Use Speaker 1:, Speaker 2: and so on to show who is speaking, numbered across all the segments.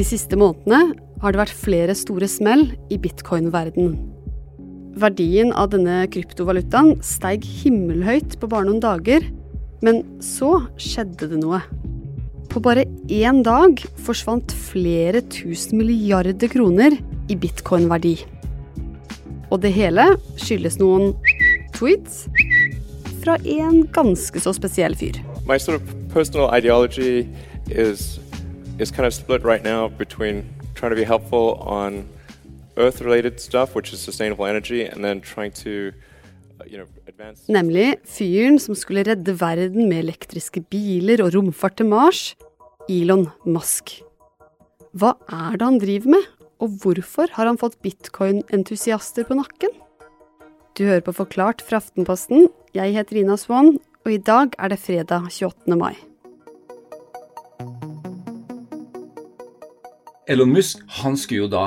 Speaker 1: De siste månedene har det vært flere store smell i bitcoin-verdenen. Verdien av denne kryptovalutaen steig himmelhøyt på bare noen dager, men så skjedde det noe. På bare én dag forsvant flere tusen milliarder kroner i bitcoin-verdi. Og det hele skyldes noen tweets fra en ganske så spesiell fyr.
Speaker 2: My sort of personal is kind of split right now between trying to be helpful on earth-related stuff, which is sustainable energy, and then trying to uh,
Speaker 1: Nemlig fyren som skulle redde verden med elektriske biler og romfart til Mars, Elon Musk. Hva er det han driver med, og hvorfor har han fått bitcoin-entusiaster på nakken? Du hører på Forklart fra Aftenposten. Jeg heter Rina Swann, og i dag er det fredag 28. mai.
Speaker 3: Elon Musk han skulle jo da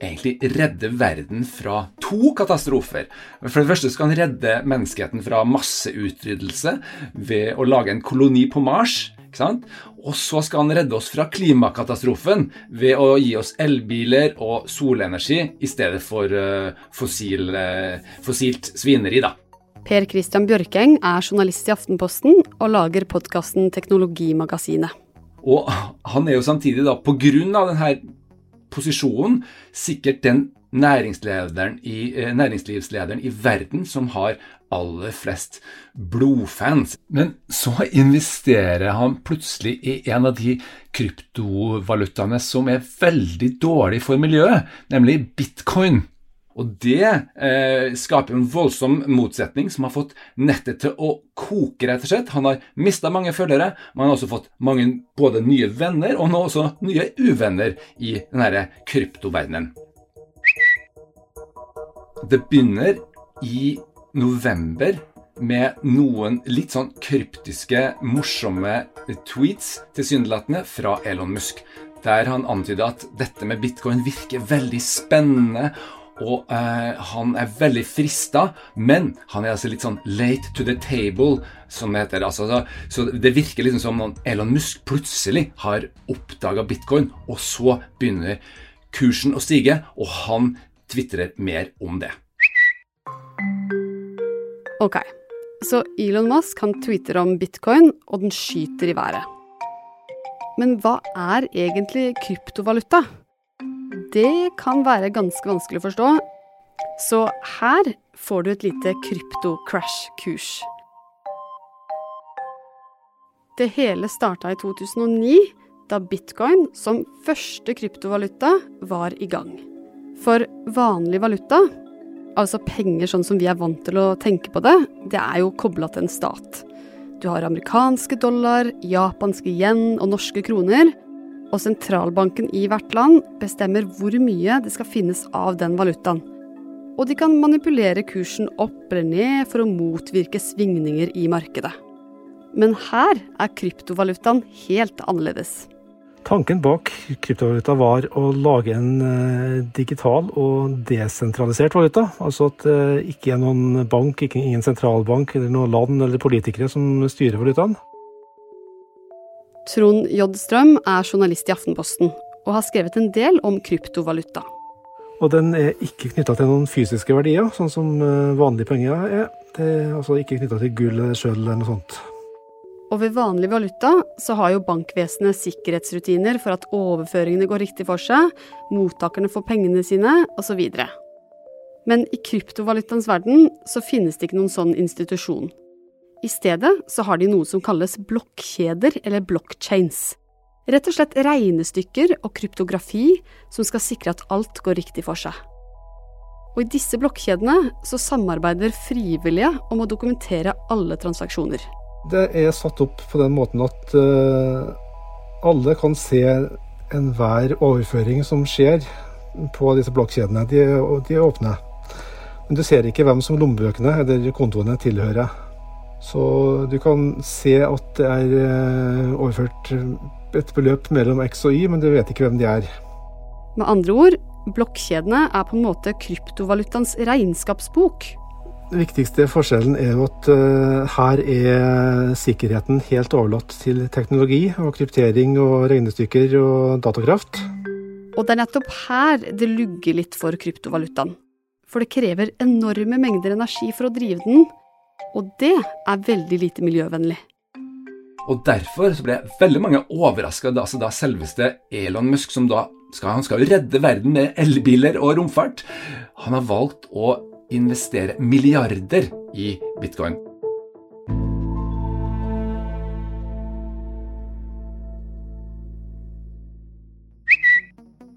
Speaker 3: egentlig redde verden fra to katastrofer. For det første skal han redde menneskeheten fra masseutryddelse ved å lage en koloni på Mars. ikke sant? Og så skal han redde oss fra klimakatastrofen ved å gi oss elbiler og solenergi i stedet for uh, fossil, uh, fossilt svineri. da.
Speaker 1: Per Christian Bjørkeng er journalist i Aftenposten og lager podkasten Teknologimagasinet.
Speaker 3: Og han er jo samtidig, da, på grunn av denne posisjonen, sikkert den næringslederen i, eh, næringslivslederen i verden som har aller flest blodfans. Men så investerer han plutselig i en av de kryptovalutaene som er veldig dårlig for miljøet, nemlig bitcoin. Og det eh, skaper en voldsom motsetning som har fått nettet til å koke, rett og slett. Han har mista mange følgere, men han har også fått mange både nye venner og nå også nye uvenner i denne kryptoverdenen. Det begynner i november med noen litt sånn kryptiske, morsomme tweets tilsynelatende fra Elon Musk. Der han antyder at dette med bitcoin virker veldig spennende, og eh, han er veldig frista, men han er altså litt sånn late to the table, som det heter. Altså, så, så det virker liksom som om Elon Musk plutselig har oppdaga bitcoin, og så begynner kursen å stige, og han tvitrer mer om det.
Speaker 1: Ok, så Elon Musk han tweeter om bitcoin, og den skyter i været. Men hva er egentlig kryptovaluta? Det kan være ganske vanskelig å forstå, så her får du et lite krypto-crash-kurs. Det hele starta i 2009, da bitcoin som første kryptovaluta var i gang. For vanlig valuta, altså penger sånn som vi er vant til å tenke på det, det er jo kobla til en stat. Du har amerikanske dollar, japanske yen og norske kroner. Og sentralbanken i hvert land bestemmer hvor mye det skal finnes av den valutaen. Og de kan manipulere kursen opp eller ned for å motvirke svingninger i markedet. Men her er kryptovalutaen helt annerledes.
Speaker 4: Tanken bak kryptovaluta var å lage en eh, digital og desentralisert valuta. Altså at det ikke er noen bank, ikke ingen sentralbank eller noen land eller politikere som styrer valutaen.
Speaker 1: Trond J. Strøm er journalist i Aftenposten og har skrevet en del om kryptovaluta.
Speaker 4: Og den er ikke knytta til noen fysiske verdier, sånn som eh, vanlige penger er. Det er altså ikke knytta til gull eller sølv eller noe sånt.
Speaker 1: Og ved vanlig valuta så har jo bankvesenet sikkerhetsrutiner for at overføringene går riktig for seg, mottakerne får pengene sine, osv. Men i kryptovalutaens verden så finnes det ikke noen sånn institusjon. I stedet så har de noe som kalles blokkjeder, eller blockchains. Rett og slett regnestykker og kryptografi som skal sikre at alt går riktig for seg. Og i disse blokkjedene så samarbeider frivillige om å dokumentere alle transaksjoner.
Speaker 4: Det er satt opp på den måten at uh, alle kan se enhver overføring som skjer på disse blokkjedene. De, de, er åpne. Men du ser ikke hvem som lommebøkene eller kontoene tilhører. Så du kan se at det er uh, overført et beløp mellom X og Y, men du vet ikke hvem de er.
Speaker 1: Med andre ord, blokkjedene er på en måte kryptovalutaens regnskapsbok.
Speaker 4: Den viktigste forskjellen er jo at uh, her er sikkerheten helt overlatt til teknologi og kryptering og regnestykker og datakraft.
Speaker 1: Og det er nettopp her det lugger litt for kryptovalutaen. For det krever enorme mengder energi for å drive den, og det er veldig lite miljøvennlig.
Speaker 3: Og derfor så ble veldig mange overraska da, altså da selveste Elon Musk, som da skal, han skal redde verden med elbiler og romfart, han har valgt å investere milliarder i bitcoin.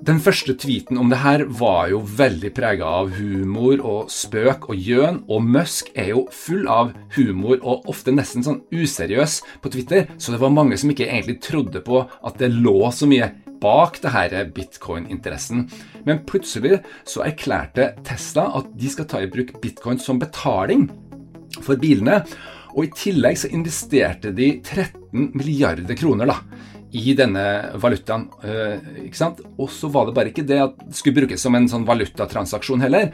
Speaker 3: Den første tweeten om det her var jo veldig prega av humor og spøk og gjøn, og Musk er jo full av humor og ofte nesten sånn useriøs på Twitter, så det var mange som ikke egentlig trodde på at det lå så mye bak det her bitcoin-interessen. Men plutselig så erklærte Tesla at de skal ta i bruk bitcoin som betaling for bilene. Og i tillegg så investerte de 13 milliarder kroner da, i denne valutaen. Eh, ikke sant? Og så var det bare ikke det at det skulle brukes som en sånn valutatransaksjon heller.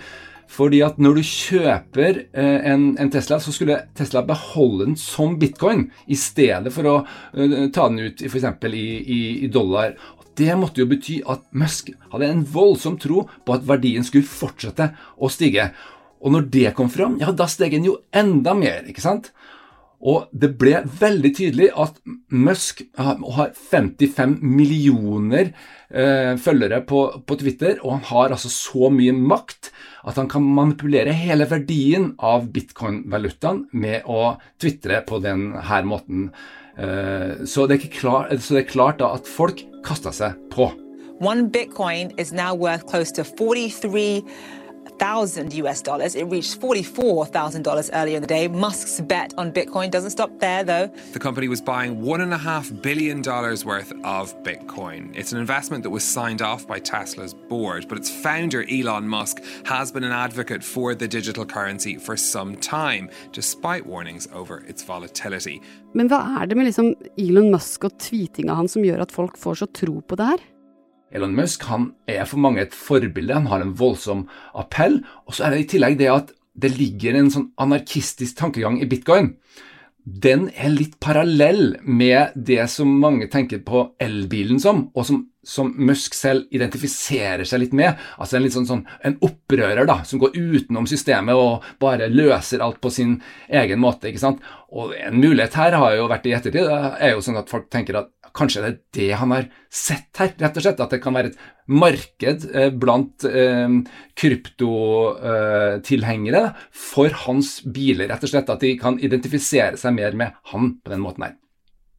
Speaker 3: Fordi at når du kjøper eh, en, Tesla, så skulle Tesla beholde den som bitcoin, i stedet for å uh, ta den ut f.eks. I, i, i dollar. Det måtte jo bety at Musk hadde en voldsom tro på at verdien skulle fortsette å stige. Og når det kom fram, ja, da steg den jo enda mer, ikke sant? Og det ble veldig tydelig at Musk har 55 millioner eh, følgere på, på, Twitter, og han har altså så mye makt at han kan manipulere hele verdien av bitcoin-valutaen med å tvitre på denne måten. Eh, så, det klar, så, det er klart da at folk kasta seg på.
Speaker 5: One bitcoin is now worth close to 43 thousand US dollars. It reached forty-four thousand dollars earlier in the day. Musk's bet on Bitcoin doesn't stop there, though.
Speaker 6: The company was buying one and a half billion dollars worth of Bitcoin. It's an investment that was signed off by Tesla's board, but its founder Elon Musk has been an advocate for the digital currency for some time, despite warnings over its volatility.
Speaker 1: Men hva er det med liksom Elon Musk og tweetinga hans som gjør at folk får så tro på det her?
Speaker 3: Elon Musk han er for mange et forbilde, han har en voldsom appell. Og så er det i tillegg det at det ligger en sånn anarkistisk tankegang i bitcoin. Den er litt parallell med det som mange tenker på elbilen som, og som, som Musk selv identifiserer seg litt med. Altså en litt sånn, sånn en opprører da, som går utenom systemet og bare løser alt på sin egen måte. ikke sant? Og En mulighet her har jo vært i ettertid, er jo sånn at folk tenker at Kanskje det er det han har sett her, rett og slett. At det kan være et marked eh, blant eh, kryptotilhengere for hans biler. Rett og slett at de kan identifisere seg mer med han på den måten her.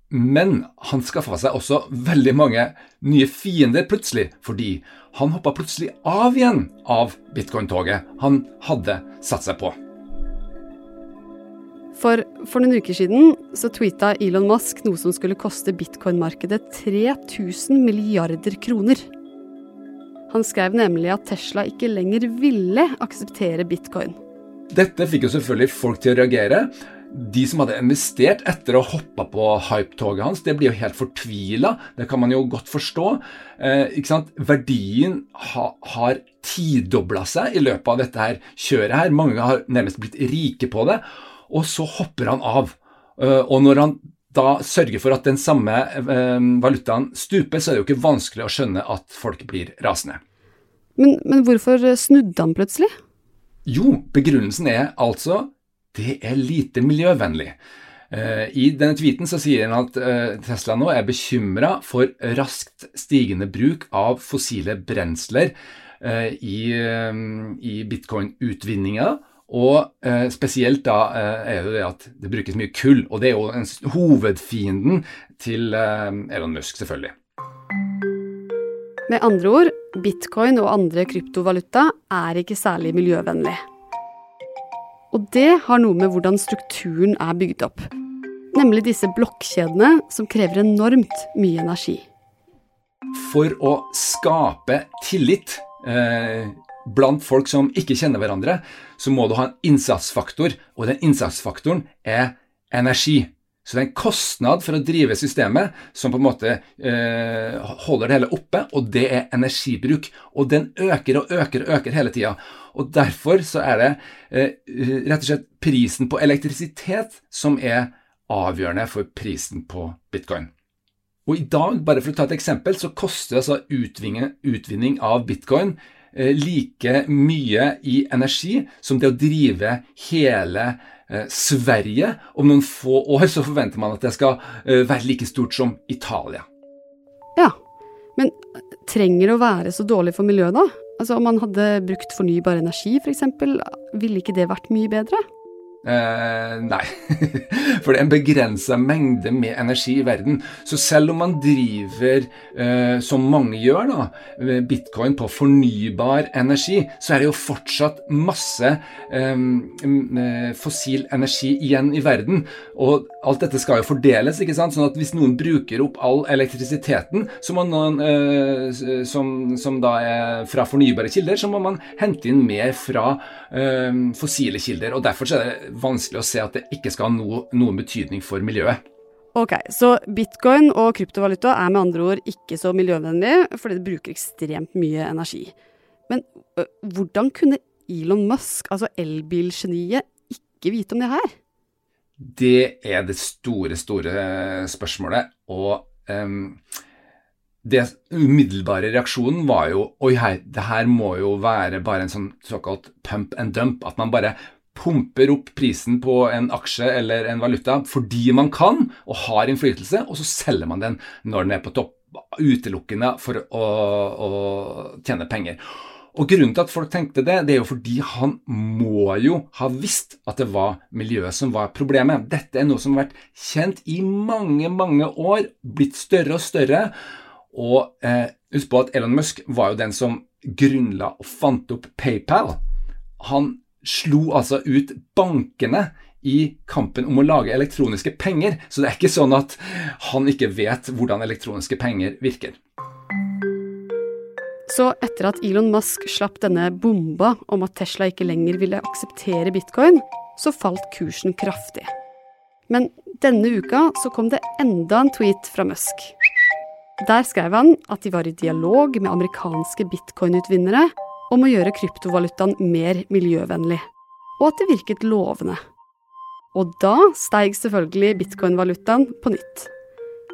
Speaker 3: Men han skaffa seg også veldig mange nye fiender plutselig, fordi han hoppa plutselig av igjen av bitcoin-toget han hadde satt seg på.
Speaker 1: For for noen uker siden så tweeta Elon Musk noe som skulle koste bitcoin-markedet 3000 milliarder kroner. Han skrev nemlig at Tesla ikke lenger ville akseptere bitcoin.
Speaker 3: Dette fikk jo selvfølgelig folk til å reagere. De som hadde investert etter å ha hoppa på hypetoget hans, det blir jo helt fortvila. Det kan man jo godt forstå. Eh, Verdien ha, har tidobla seg i løpet av dette her kjøret her. Mange har nærmest blitt rike på det og så hopper han av. Eh, og når han da sørger for at den samme eh, valutaen stuper, så er det jo ikke vanskelig å skjønne at folk blir rasende.
Speaker 1: Men, men hvorfor snudde han plutselig?
Speaker 3: Jo, begrunnelsen er altså det er lite miljøvennlig. Eh, I denne tweeten så sier han at Tesla nå er bekymra for raskt stigende bruk av fossile brensler i, i bitcoin-utvinninga, og eh, spesielt da eh, er det det at det brukes mye kull, og det er jo en, hovedfienden til eh, Elon Musk, selvfølgelig.
Speaker 1: Med andre ord, bitcoin og andre kryptovaluta er ikke særlig miljøvennlig. Og det har noe med hvordan strukturen er bygd opp. Nemlig disse blokkjedene som krever enormt mye energi.
Speaker 3: For å skape tillit eh, blant folk som ikke kjenner hverandre, så må du ha en innsatsfaktor, og den innsatsfaktoren er energi. Så det er en kostnad for å drive systemet som på en måte eh, holder det hele oppe, og det er energibruk. Og den øker og øker og øker hele tida. Og derfor så er det eh, rett og slett prisen på elektrisitet som er avgjørende for prisen på bitcoin. Og i dag, bare for å ta et eksempel, så koster altså utvinning, av bitcoin like mye i energi som det å drive hele eh, Sverige. Om noen få år så forventer man at det skal eh, være like stort som Italia.
Speaker 1: Ja, men trenger det å være så dårlig for miljøet, da? Altså Om man hadde brukt fornybar energi f.eks., ville ikke det vært mye bedre?
Speaker 3: Eh, nei, for det er en begrensa mengde med energi i verden. Så selv om man driver, eh, som mange gjør, da, bitcoin på fornybar energi, så er det jo fortsatt masse eh, eh, fossil energi igjen i verden. Og alt dette skal jo fordeles, ikke sant? sånn at hvis noen bruker opp all elektrisiteten så må noen, eh, som, som, da er fra fornybare kilder, så må man hente inn mer fra eh, fossile kilder. og Derfor så er det vanskelig å se at det ikke skal ha no, noen betydning for miljøet.
Speaker 1: Ok, Så bitcoin og kryptovaluta er med andre ord ikke så miljøvennlig, fordi det bruker ekstremt mye energi. Men øh, hvordan kunne Elon Musk, altså elbilgeniet, ikke vite om det her?
Speaker 3: Det er det store, store spørsmålet. Og um, det umiddelbare reaksjonen var jo Oi, hei, det her må jo være bare en sånn såkalt pump and dump. At man bare pumper opp prisen på en aksje eller en valuta fordi man kan og har innflytelse, og så selger man den når den er på topp, utelukkende for å, å tjene penger. Og Grunnen til at folk tenkte det, det er jo fordi han må jo ha visst at det var miljøet som var problemet. Dette er noe som har vært kjent i mange, mange år, blitt større og større. Og eh, husk på at Elon Musk var jo den som grunnla og fant opp PayPal. Han slo altså ut bankene i kampen om å lage elektroniske penger, så det er ikke sånn at han ikke vet hvordan elektroniske penger virker.
Speaker 1: Så etter at Elon Musk slapp denne bomba om at Tesla ikke lenger ville akseptere bitcoin, så falt kursen kraftig. Men denne uka så kom det enda en tweet fra Musk. Der skrev han at de var i dialog med amerikanske bitcoin-utvinnere om å gjøre kryptovalutaen mer miljøvennlig, og at det virket lovende. Og da steig selvfølgelig bitcoin-valutaen på nytt.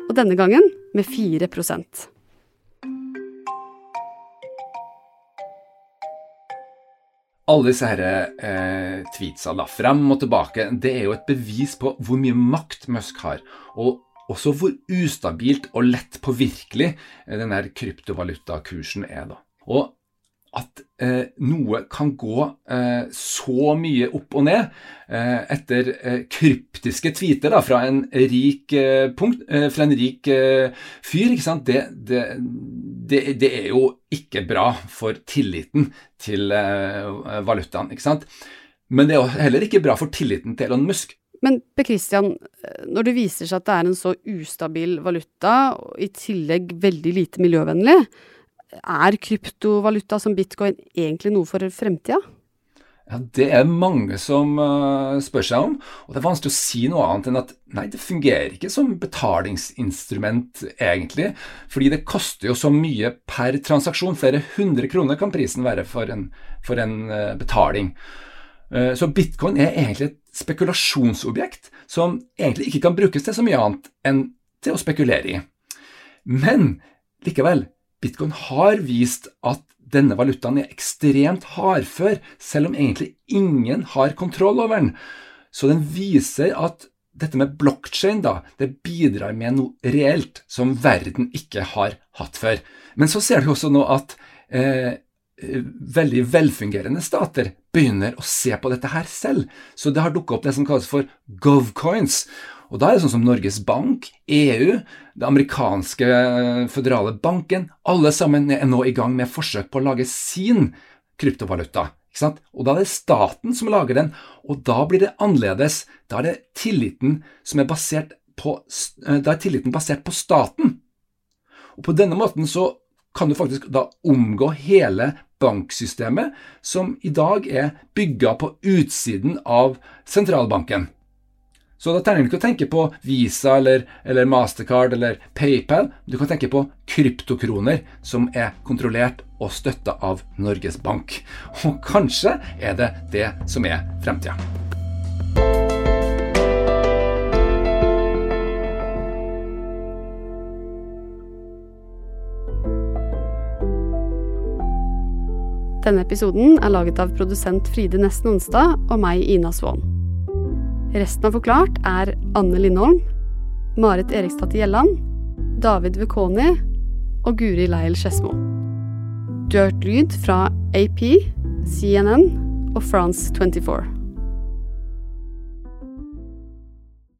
Speaker 1: Og denne gangen med 4
Speaker 3: Alle disse her, eh, tweetsa da, frem og tilbake, det er jo et bevis på hvor mye makt Musk har. Og også hvor ustabilt og lett påvirkelig eh, denne kryptovalutakursen er. da. Og at eh, noe kan gå eh, så mye opp og ned eh, etter eh, kryptiske tweeter da, fra en rik, eh, punkt, eh, fra en rik fyr, det, det, det, det, er jo ikke bra for tilliten til valutaen. Men det er jo heller ikke bra for tilliten til Elon Musk.
Speaker 1: Men Per Christian, når det viser seg at det er en så ustabil valuta, og i tillegg veldig lite miljøvennlig, er kryptovaluta som bitcoin egentlig noe for fremtida?
Speaker 3: Ja, Det er mange som uh, spør seg om, og det er vanskelig å si noe annet enn at nei, det fungerer ikke som betalingsinstrument egentlig, fordi det koster jo så mye per transaksjon. Flere hundre kroner kan prisen være for en, for en uh, betaling. Uh, så bitcoin er egentlig et spekulasjonsobjekt som egentlig ikke kan brukes til så mye annet enn til å spekulere i. Men likevel, Bitcoin har vist at denne valutaen er ekstremt hardfør, selv om egentlig ingen har kontroll over den. Så den viser at dette med blokkjein bidrar med noe reelt som verden ikke har hatt før. Men så ser du også nå at eh, veldig velfungerende stater begynner å se på dette her selv. Så det har dukka opp det som kalles for govcoins. Og da er det sånn som Norges Bank, EU, det amerikanske føderale banken, alle sammen er nå i gang med forsøk på å lage sin kryptovaluta. Og da er det staten som lager den, og da blir det annerledes. Da er det tilliten er basert på, eh, da er tilliten basert på staten. Og på denne måten så kan du faktisk da omgå hele banksystemet, som i dag er bygga på utsiden av sentralbanken. Så da trenger du ikke å tenke på Visa eller, eller Mastercard eller PayPal. Du kan tenke på kryptokroner som er kontrollert og støtta av Norges Bank. Og kanskje er det det som er fremtida.
Speaker 1: Denne episoden er laget av produsent Fride Nesten Onsdag og meg, Ina Svaan. Resten av Forklart er Anne Lindholm, Marit Eriksdatter Gjelland, David Vekoni og Guri Leil Skedsmo. Hørt lyd fra AP, CNN og France 24.